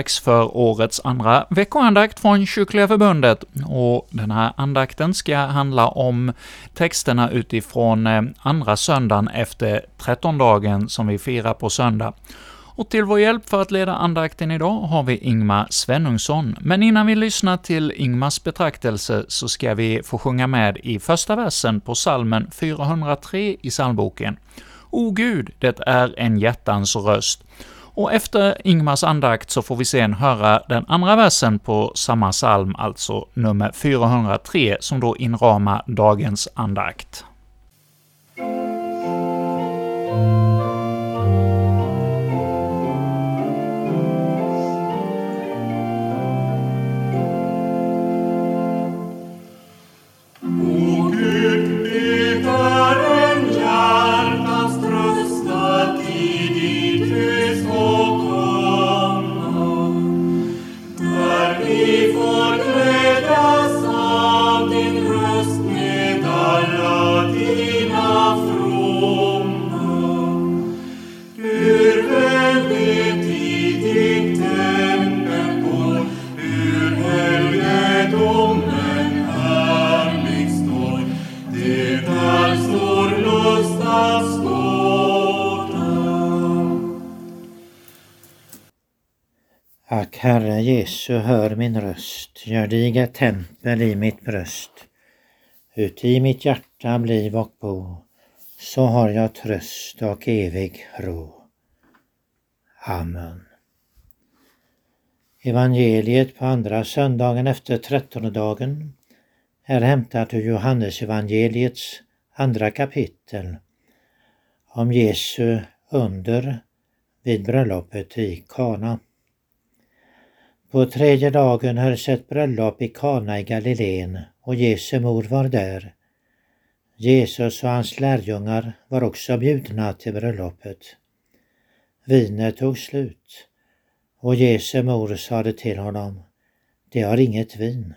dags för årets andra veckoandakt från Kyrkliga Förbundet, och den här andakten ska handla om texterna utifrån eh, andra söndagen efter trettondagen som vi firar på söndag. Och till vår hjälp för att leda andakten idag har vi Ingmar Svenungsson. Men innan vi lyssnar till Ingmars betraktelse så ska vi få sjunga med i första versen på salmen 403 i psalmboken. O Gud, det är en hjärtans röst. Och efter Ingmars andakt så får vi sen höra den andra versen på samma psalm, alltså nummer 403, som då inramar dagens andakt. Jesu, hör min röst, gör diga tempel i mitt bröst. Uti mitt hjärta bliv och bo, så har jag tröst och evig ro. Amen. Evangeliet på andra söndagen efter trettondagen är hämtat ur Johannes evangeliets andra kapitel om Jesu under vid bröllopet i Kana. På tredje dagen hölls ett bröllop i Kana i Galileen och Jesu mor var där. Jesus och hans lärjungar var också bjudna till bröllopet. Vinet tog slut och Jesu mor sade till honom, det har inget vin.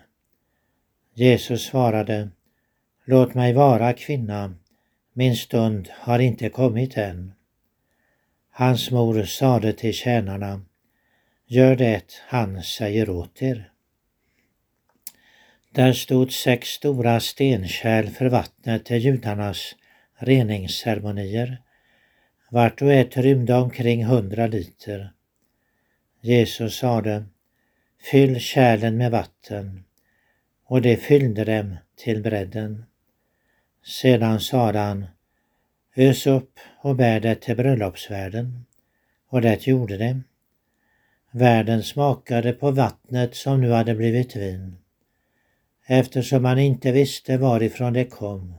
Jesus svarade, låt mig vara kvinna, min stund har inte kommit än. Hans mor sade till tjänarna, Gör det han säger åt er. Där stod sex stora stenkärl för vattnet till judarnas reningsceremonier. Vart och ett rymde omkring hundra liter. Jesus sade, fyll kärlen med vatten, och det fyllde dem till bredden. Sedan sade han, ös upp och bär det till bröllopsvärden, och det gjorde de. Värden smakade på vattnet som nu hade blivit vin, eftersom man inte visste varifrån det kom.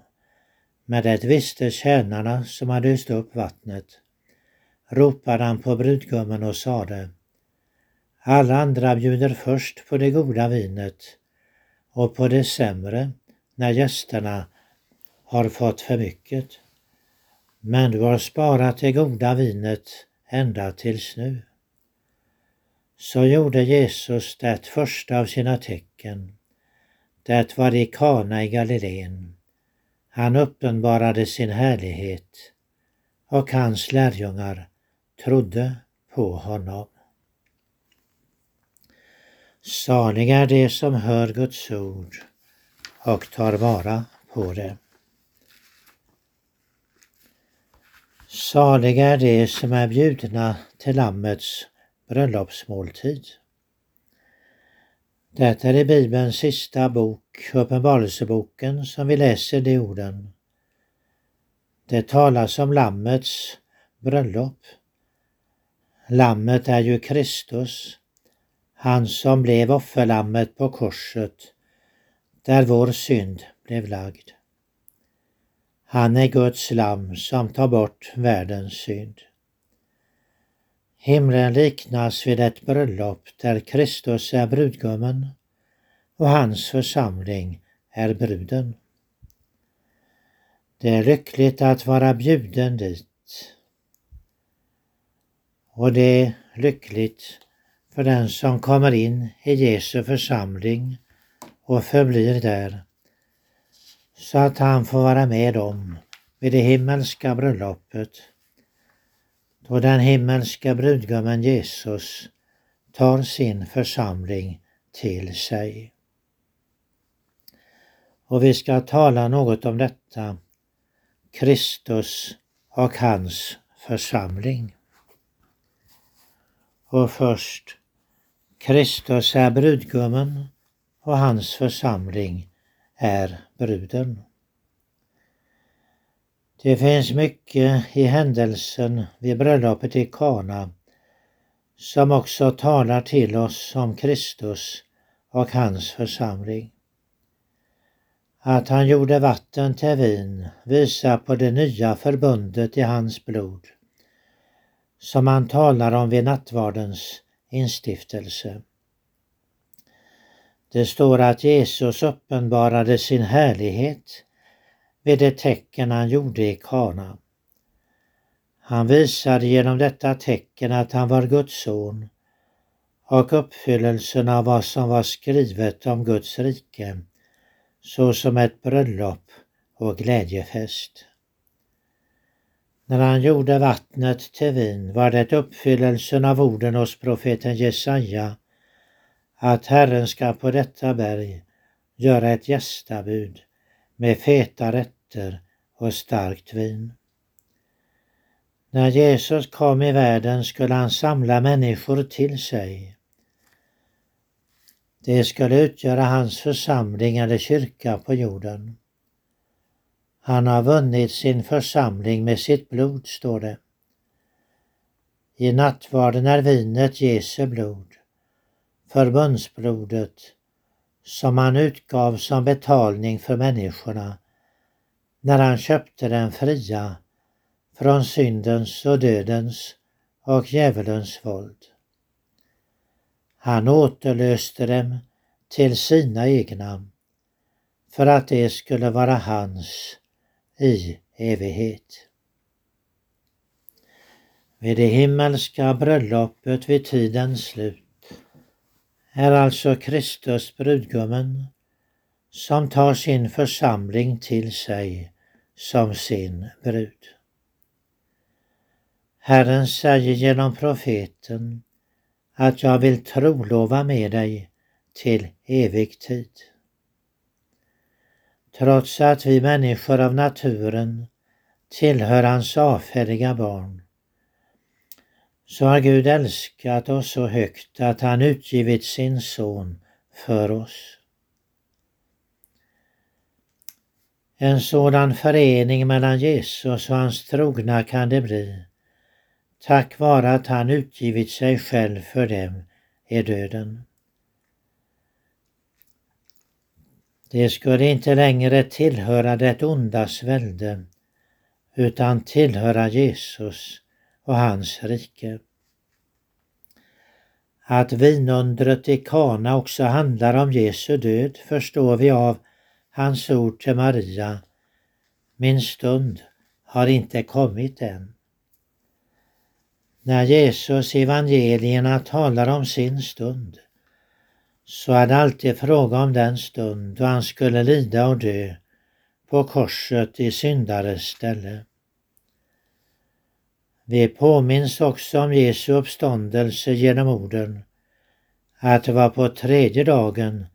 Men det visste tjänarna som hade öst upp vattnet. Ropade han på brudgummen och sade Alla andra bjuder först på det goda vinet och på det sämre när gästerna har fått för mycket. Men du har sparat det goda vinet ända tills nu. Så gjorde Jesus det första av sina tecken. Det var i Kana i Galileen. Han uppenbarade sin härlighet och hans lärjungar trodde på honom. Saliga är de som hör Guds ord och tar vara på det. Saliga är de som är bjudna till Lammets bröllopsmåltid. Det är i Bibelns sista bok, Uppenbarelseboken, som vi läser de orden. Det talas om Lammets bröllop. Lammet är ju Kristus, han som blev offerlammet på korset, där vår synd blev lagd. Han är Guds lamm som tar bort världens synd. Himlen liknas vid ett bröllop där Kristus är brudgummen och hans församling är bruden. Det är lyckligt att vara bjuden dit. Och det är lyckligt för den som kommer in i Jesu församling och förblir där, så att han får vara med om vid det himmelska bröllopet då den himmelska brudgummen Jesus tar sin församling till sig. Och vi ska tala något om detta, Kristus och hans församling. Och först, Kristus är brudgummen och hans församling är bruden. Det finns mycket i händelsen vid bröllopet i Kana som också talar till oss om Kristus och hans församling. Att han gjorde vatten till vin visar på det nya förbundet i hans blod som han talar om vid nattvardens instiftelse. Det står att Jesus uppenbarade sin härlighet vid det tecken han gjorde i Kana. Han visade genom detta tecken att han var Guds son och uppfyllelsen av vad som var skrivet om Guds rike såsom ett bröllop och glädjefest. När han gjorde vattnet till vin var det uppfyllelsen av orden hos profeten Jesaja att Herren ska på detta berg göra ett gästabud med feta rätter och starkt vin. När Jesus kom i världen skulle han samla människor till sig. Det skulle utgöra hans församling eller kyrka på jorden. Han har vunnit sin församling med sitt blod, står det. I nattvarden är vinet Jesu blod, förbundsblodet, som han utgav som betalning för människorna när han köpte den fria från syndens och dödens och djävulens våld. Han återlöste dem till sina egna för att det skulle vara hans i evighet. Vid det himmelska bröllopet vid tidens slut är alltså Kristus brudgummen som tar sin församling till sig som sin brud. Herren säger genom profeten att jag vill trolova med dig till evig tid. Trots att vi människor av naturen tillhör hans avfälliga barn så har Gud älskat oss så högt att han utgivit sin son för oss. En sådan förening mellan Jesus och hans trogna kan det bli tack vare att han utgivit sig själv för dem i döden. Det skulle inte längre tillhöra det ondas välde utan tillhöra Jesus och hans rike. Att vinundret i Kana också handlar om Jesu död förstår vi av hans ord till Maria. Min stund har inte kommit än. När Jesus i evangelierna talar om sin stund så är det alltid fråga om den stund då han skulle lida och dö på korset i syndares ställe. Vi påminns också om Jesu uppståndelse genom orden att det var på tredje dagen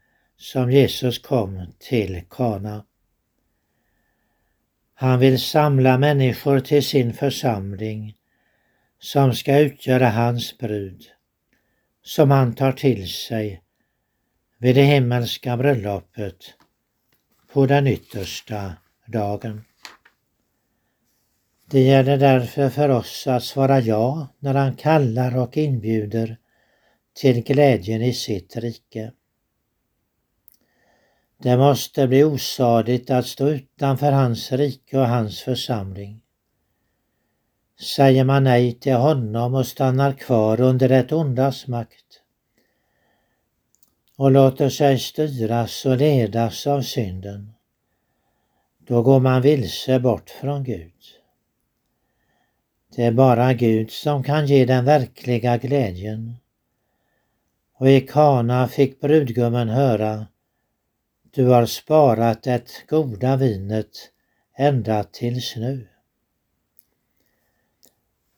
som Jesus kom till Kana. Han vill samla människor till sin församling som ska utgöra hans brud, som han tar till sig vid det himmelska bröllopet på den yttersta dagen. Det gäller därför för oss att svara ja när han kallar och inbjuder till glädjen i sitt rike. Det måste bli osadigt att stå utanför hans rike och hans församling. Säger man nej till honom och stannar kvar under det ondas makt och låter sig styras och ledas av synden, då går man vilse bort från Gud. Det är bara Gud som kan ge den verkliga glädjen. Och i Kana fick brudgummen höra du har sparat det goda vinet ända tills nu.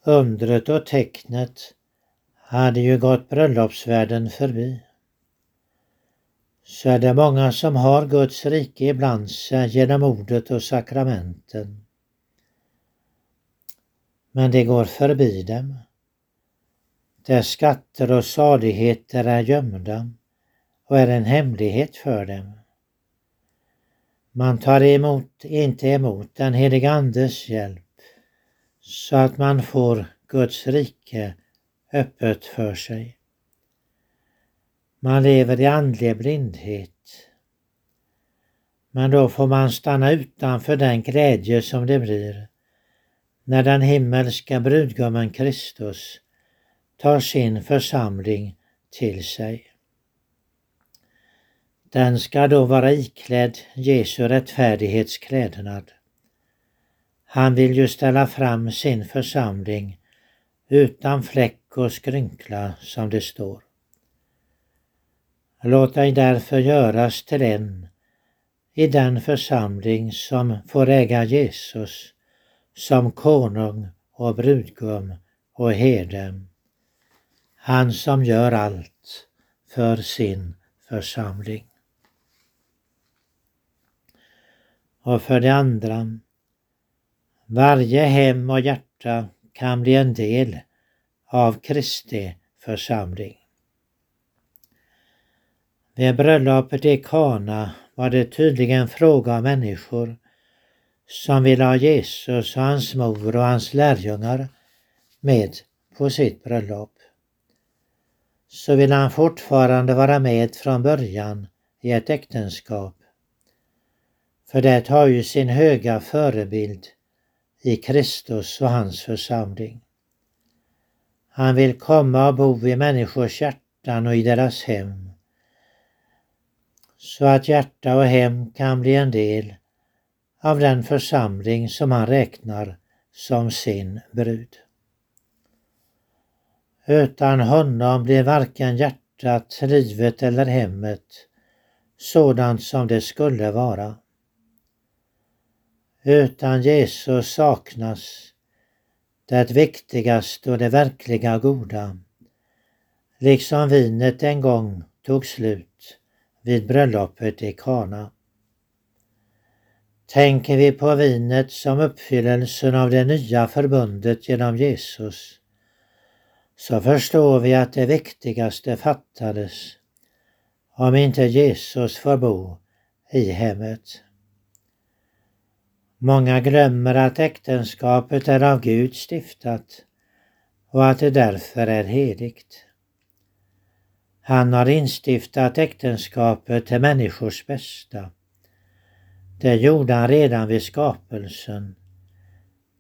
Undret och tecknet hade ju gått bröllopsvärden förbi. Så är det många som har Guds rike ibland sig genom ordet och sakramenten. Men det går förbi dem. Där skatter och saligheter är gömda och är en hemlighet för dem. Man tar emot, inte emot den helige Andes hjälp så att man får Guds rike öppet för sig. Man lever i andlig blindhet. Men då får man stanna utanför den glädje som det blir när den himmelska brudgummen Kristus tar sin församling till sig. Den ska då vara iklädd Jesu rättfärdighetsklädnad. Han vill ju ställa fram sin församling utan fläck och skrynkla som det står. Låt dig därför göras till en i den församling som får äga Jesus som konung och brudgum och herde. Han som gör allt för sin församling. Och för det andra, varje hem och hjärta kan bli en del av Kristi församling. Vid bröllopet i Kana var det tydligen fråga om människor som ville ha Jesus och hans mor och hans lärjungar med på sitt bröllop. Så vill han fortfarande vara med från början i ett äktenskap. För det har ju sin höga förebild i Kristus och hans församling. Han vill komma och bo i människors hjärtan och i deras hem. Så att hjärta och hem kan bli en del av den församling som han räknar som sin brud. Utan honom blir varken hjärtat, livet eller hemmet sådant som det skulle vara. Utan Jesus saknas det viktigaste och det verkliga goda, liksom vinet en gång tog slut vid bröllopet i Kana. Tänker vi på vinet som uppfyllelsen av det nya förbundet genom Jesus så förstår vi att det viktigaste fattades om inte Jesus får bo i hemmet. Många glömmer att äktenskapet är av Gud stiftat och att det därför är heligt. Han har instiftat äktenskapet till människors bästa. Det gjorde han redan vid skapelsen.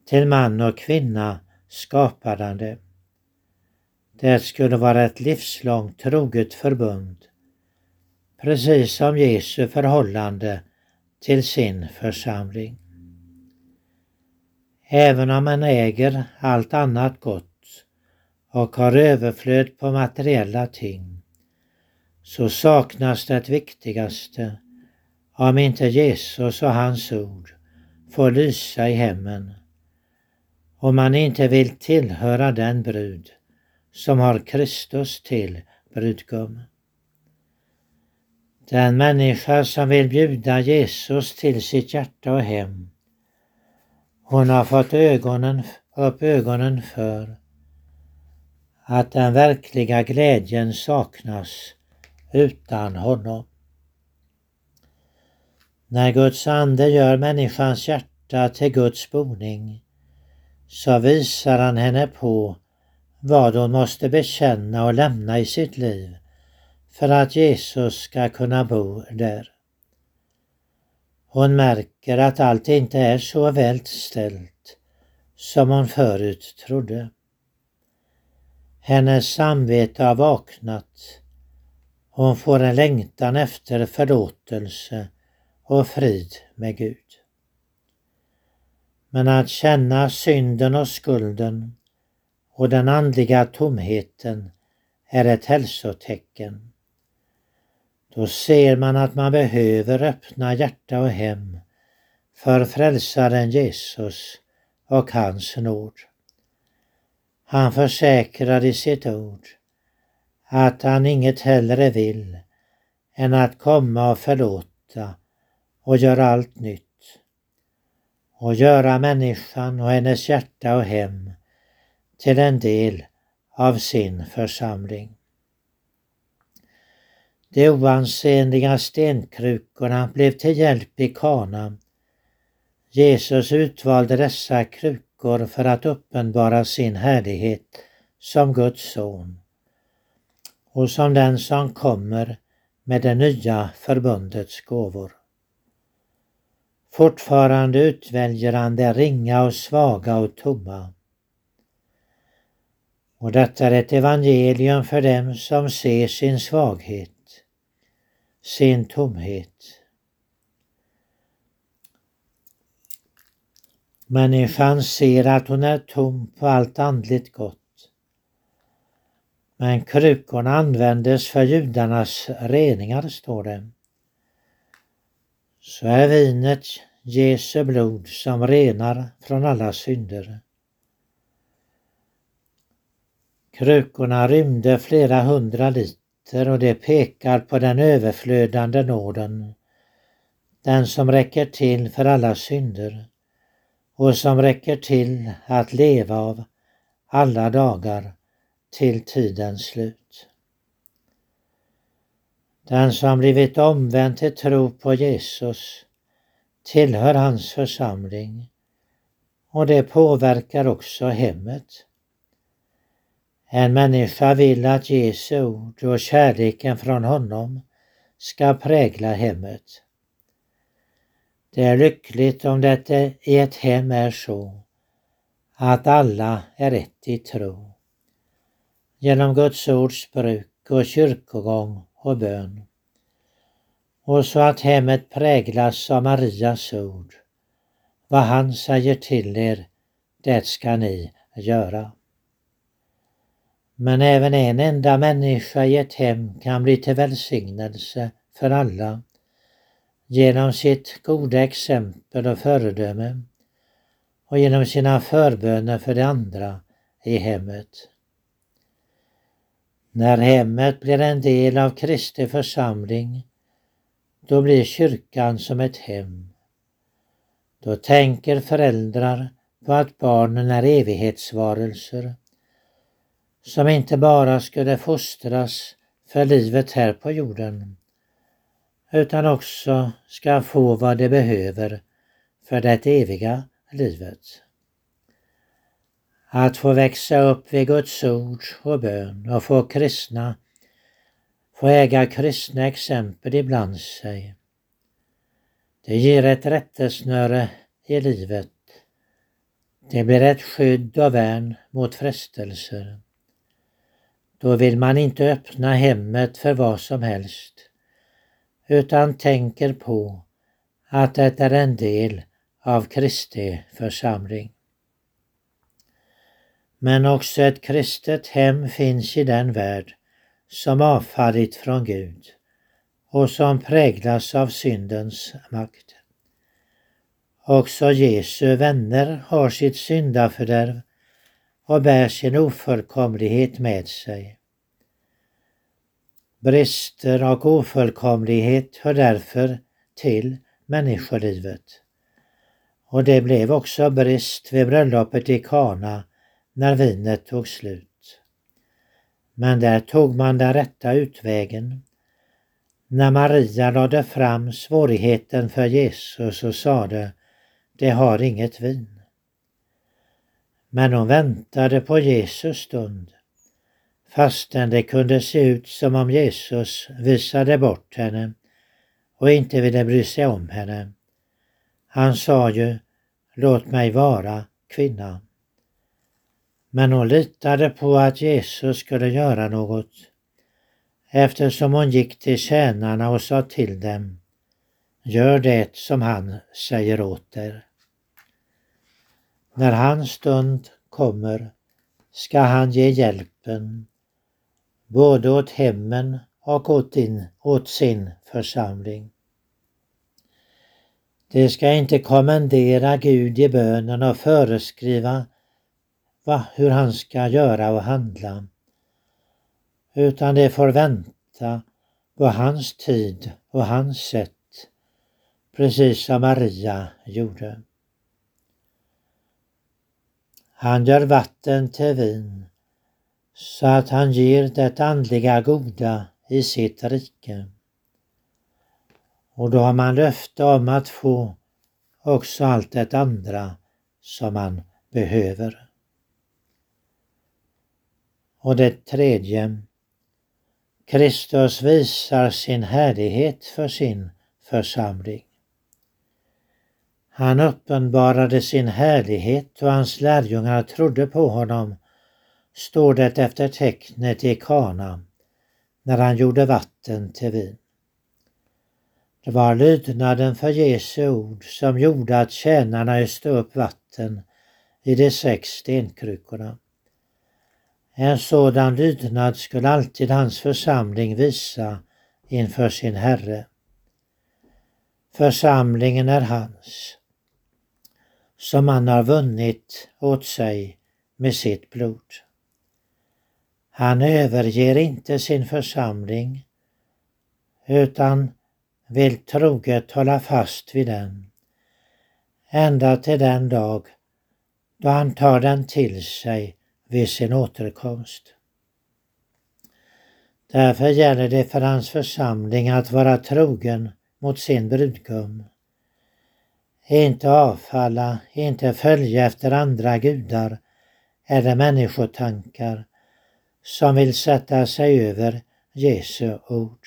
Till man och kvinna skapade han det. Det skulle vara ett livslångt troget förbund, precis som Jesu förhållande till sin församling. Även om man äger allt annat gott och har överflöd på materiella ting så saknas det viktigaste om inte Jesus och hans ord får lysa i hemmen. Om man inte vill tillhöra den brud som har Kristus till brudgum. Den människa som vill bjuda Jesus till sitt hjärta och hem hon har fått ögonen, upp ögonen för att den verkliga glädjen saknas utan honom. När Guds ande gör människans hjärta till Guds boning så visar han henne på vad hon måste bekänna och lämna i sitt liv för att Jesus ska kunna bo där. Hon märker att allt inte är så väl ställt som hon förut trodde. Hennes samvete har vaknat. Hon får en längtan efter förlåtelse och frid med Gud. Men att känna synden och skulden och den andliga tomheten är ett hälsotecken. Då ser man att man behöver öppna hjärta och hem för frälsaren Jesus och hans nåd. Han försäkrar i sitt ord att han inget hellre vill än att komma och förlåta och göra allt nytt och göra människan och hennes hjärta och hem till en del av sin församling. De oansenliga stenkrukorna blev till hjälp i Kana. Jesus utvalde dessa krukor för att uppenbara sin härlighet som Guds son och som den som kommer med det nya förbundets gåvor. Fortfarande utväljer han det ringa och svaga och tomma. Och detta är ett evangelium för dem som ser sin svaghet, sin tomhet. Människan ser att hon är tom på allt andligt gott. Men krukorna användes för judarnas reningar, står det. Så är vinet Jesu blod som renar från alla synder. Krukorna rymde flera hundra liter och det pekar på den överflödande nåden, den som räcker till för alla synder och som räcker till att leva av alla dagar till tidens slut. Den som blivit omvänd till tro på Jesus tillhör hans församling och det påverkar också hemmet. En människa vill att Jesu ord och kärleken från honom ska prägla hemmet. Det är lyckligt om det i ett hem är så att alla är ett i tro. Genom Guds ords bruk och kyrkogång och bön. Och så att hemmet präglas av Marias ord. Vad han säger till er, det ska ni göra. Men även en enda människa i ett hem kan bli till välsignelse för alla genom sitt goda exempel och föredöme och genom sina förböner för de andra i hemmet. När hemmet blir en del av Kristi församling, då blir kyrkan som ett hem. Då tänker föräldrar på att barnen är evighetsvarelser som inte bara skulle fostras för livet här på jorden utan också ska få vad de behöver för det eviga livet. Att få växa upp vid Guds ord och bön och få kristna, få äga kristna exempel ibland sig. Det ger ett rättesnöre i livet. Det blir ett skydd och värn mot frestelser. Då vill man inte öppna hemmet för vad som helst utan tänker på att det är en del av Kristi församling. Men också ett kristet hem finns i den värld som avfallit från Gud och som präglas av syndens makt. Också Jesu vänner har sitt syndafördärv och bär sin ofullkomlighet med sig. Brister och ofullkomlighet hör därför till människolivet. Och det blev också brist vid bröllopet i Kana när vinet tog slut. Men där tog man den rätta utvägen. När Maria lade fram svårigheten för Jesus och sade, det har inget vin. Men hon väntade på Jesus stund fastän det kunde se ut som om Jesus visade bort henne och inte ville bry sig om henne. Han sa ju, låt mig vara kvinna. Men hon litade på att Jesus skulle göra något eftersom hon gick till tjänarna och sa till dem, gör det som han säger åt er. När hans stund kommer ska han ge hjälpen både åt hemmen och åt, din, åt sin församling. De ska inte kommendera Gud i bönen och föreskriva va, hur han ska göra och handla. utan det får vänta på hans tid och hans sätt, precis som Maria gjorde. Han gör vatten till vin så att han ger det andliga goda i sitt rike. Och då har man löfte om att få också allt det andra som man behöver. Och det tredje, Kristus visar sin härlighet för sin församling. Han uppenbarade sin härlighet och hans lärjungar trodde på honom, står det efter tecknet i Kana, när han gjorde vatten till vin. Det var lydnaden för Jesu ord som gjorde att tjänarna öste upp vatten i de sex stenkrukorna. En sådan lydnad skulle alltid hans församling visa inför sin Herre. Församlingen är hans, som han har vunnit åt sig med sitt blod. Han överger inte sin församling utan vill troget hålla fast vid den ända till den dag då han tar den till sig vid sin återkomst. Därför gäller det för hans församling att vara trogen mot sin brudgum. Inte avfalla, inte följa efter andra gudar eller människotankar som vill sätta sig över Jesu ord.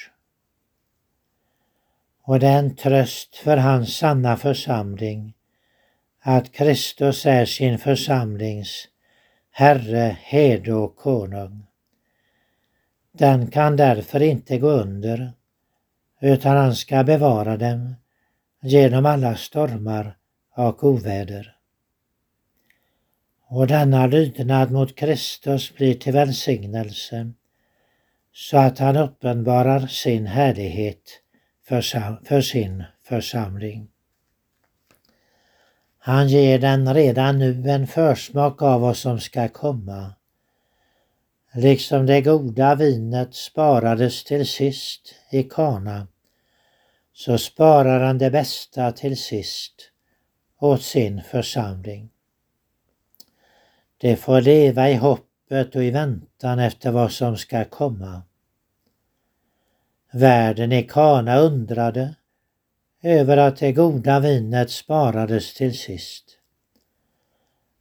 Och det är en tröst för hans sanna församling att Kristus är sin församlings Herre, herde och konung. Den kan därför inte gå under, utan han ska bevara dem genom alla stormar och oväder. Och denna lydnad mot Kristus blir till välsignelse så att han uppenbarar sin härlighet för, för sin församling. Han ger den redan nu en försmak av vad som ska komma. Liksom det goda vinet sparades till sist i Kana, så sparar han det bästa till sist åt sin församling. Det får leva i hoppet och i väntan efter vad som ska komma. Värden i Kana undrade över att det goda vinet sparades till sist.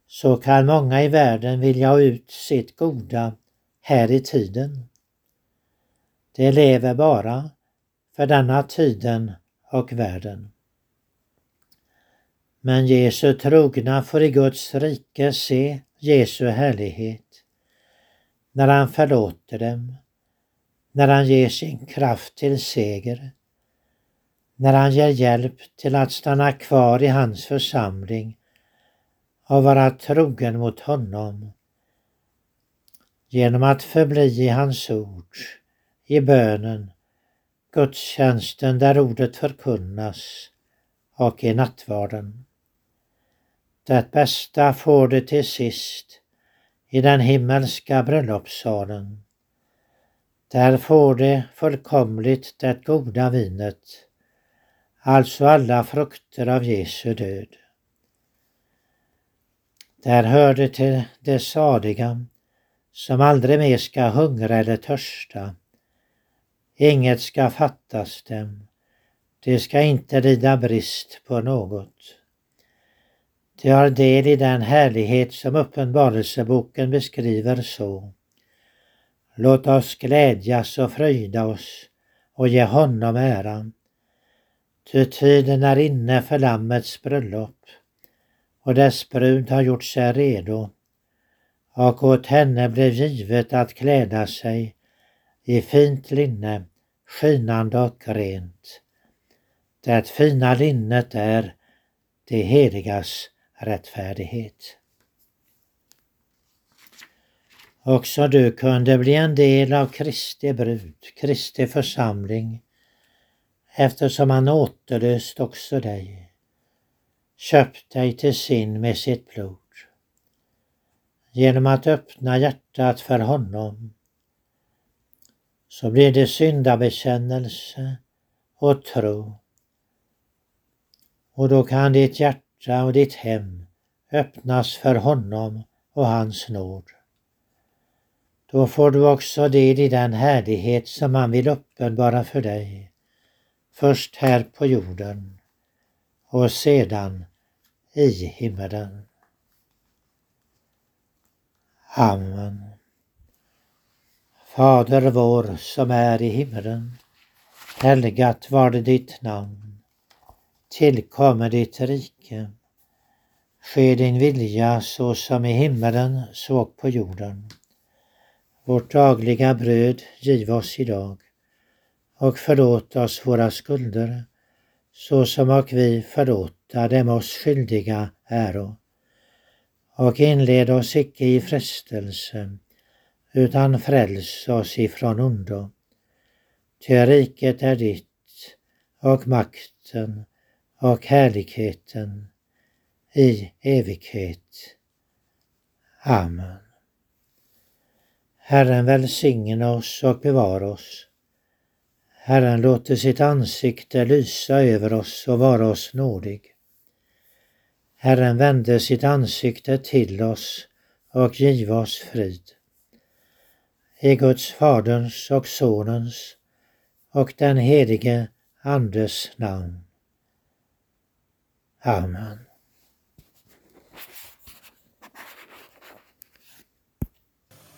Så kan många i världen vilja ha ut sitt goda här i tiden. Det lever bara för denna tiden och världen. Men Jesu trogna får i Guds rike se Jesu härlighet när han förlåter dem, när han ger sin kraft till seger, när han ger hjälp till att stanna kvar i hans församling och vara trogen mot honom genom att förbli i hans ord, i bönen, gudstjänsten där ordet förkunnas och i nattvarden. Det bästa får du till sist i den himmelska bröllopssalen. Där får de fullkomligt det goda vinet alltså alla frukter av Jesu död. Där hör hörde till det sadiga som aldrig mer ska hungra eller törsta. Inget ska fattas dem. De ska inte lida brist på något. De har del i den härlighet som Uppenbarelseboken beskriver så. Låt oss glädjas och fröjda oss och ge honom äran Ty tiden är inne för Lammets bröllop och dess brud har gjort sig redo och åt henne blev givet att kläda sig i fint linne, skinande och rent. Det fina linnet är det heligas rättfärdighet. Också du kunde bli en del av Kristi brud, Kristi församling, eftersom han återlöst också dig, köpt dig till sin med sitt blod. Genom att öppna hjärtat för honom så blir det syndabekännelse och tro. Och då kan ditt hjärta och ditt hem öppnas för honom och hans nåd. Då får du också del i den härlighet som han vill uppenbara för dig. Först här på jorden och sedan i himmelen. Amen. Fader vår som är i himmelen. Helgat var det ditt namn. Tillkommer ditt rike. Ske din vilja så som i himmelen så på jorden. Vårt dagliga bröd giv oss idag och förlåt oss våra skulder så som och vi förlåta dem oss skyldiga äro. Och inled oss icke i frestelse utan fräls oss ifrån ondo. Ty riket är ditt och makten och härligheten i evighet. Amen. Herren välsigne oss och bevara oss. Herren låter sitt ansikte lysa över oss och vara oss nådig. Herren vände sitt ansikte till oss och giv oss frid. I Guds Faderns och Sonens och den helige Andes namn. Amen.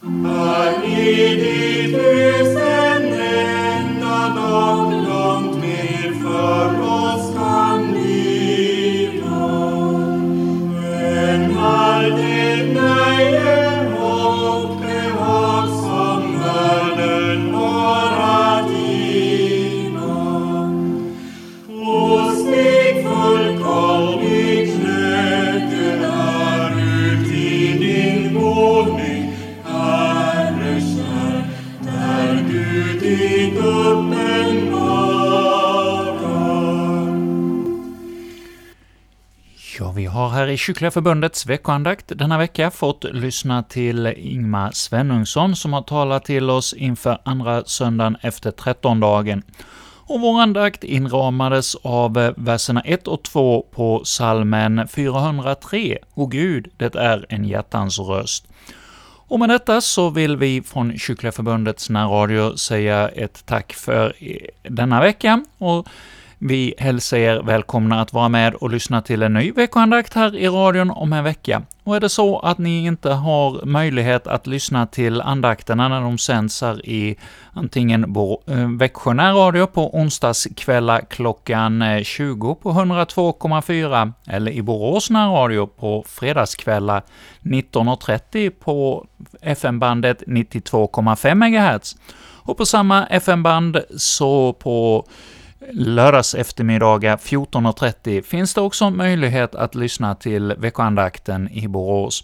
Här i ditt väsen enda, långt, långt mer för Ja, vi har här i Kyrkliga Förbundets veckoandakt denna vecka fått lyssna till Ingmar Svenungsson som har talat till oss inför andra söndagen efter trettondagen. Och vår andakt inramades av verserna 1 och 2 på salmen 403, O Gud, det är en hjärtans röst. Och med detta så vill vi från Kyrkliga Förbundets närradio säga ett tack för denna vecka, och vi hälsar er välkomna att vara med och lyssna till en ny veckoandakt här i radion om en vecka. Och är det så att ni inte har möjlighet att lyssna till andakterna när de sänds här i antingen vår eh, Växjö närradio på onsdagskvällar klockan eh, 20 på 102,4 eller i Borås närradio på fredagskvällar 19.30 på FM-bandet 92,5 MHz. Och på samma FM-band så på lördags eftermiddagar 14.30 finns det också möjlighet att lyssna till veckoandakten i Borås.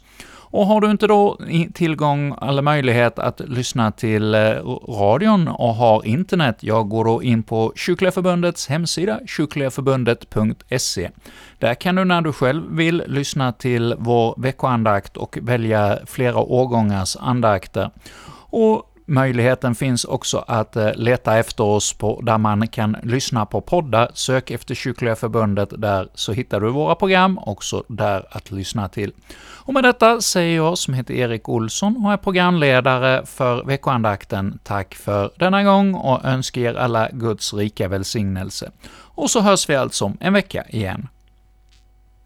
Och har du inte då tillgång eller möjlighet att lyssna till eh, radion och har internet, jag går då in på Kyrkliga Förbundets hemsida, kyrkligaförbundet.se. Där kan du när du själv vill lyssna till vår veckoandakt och välja flera årgångars andakter. Och Möjligheten finns också att eh, leta efter oss på där man kan lyssna på poddar. Sök efter Kyrkliga Förbundet där, så hittar du våra program också där att lyssna till. Och med detta säger jag, som heter Erik Olsson och är programledare för veckoandakten, tack för denna gång och önskar er alla Guds rika välsignelse. Och så hörs vi alltså om en vecka igen.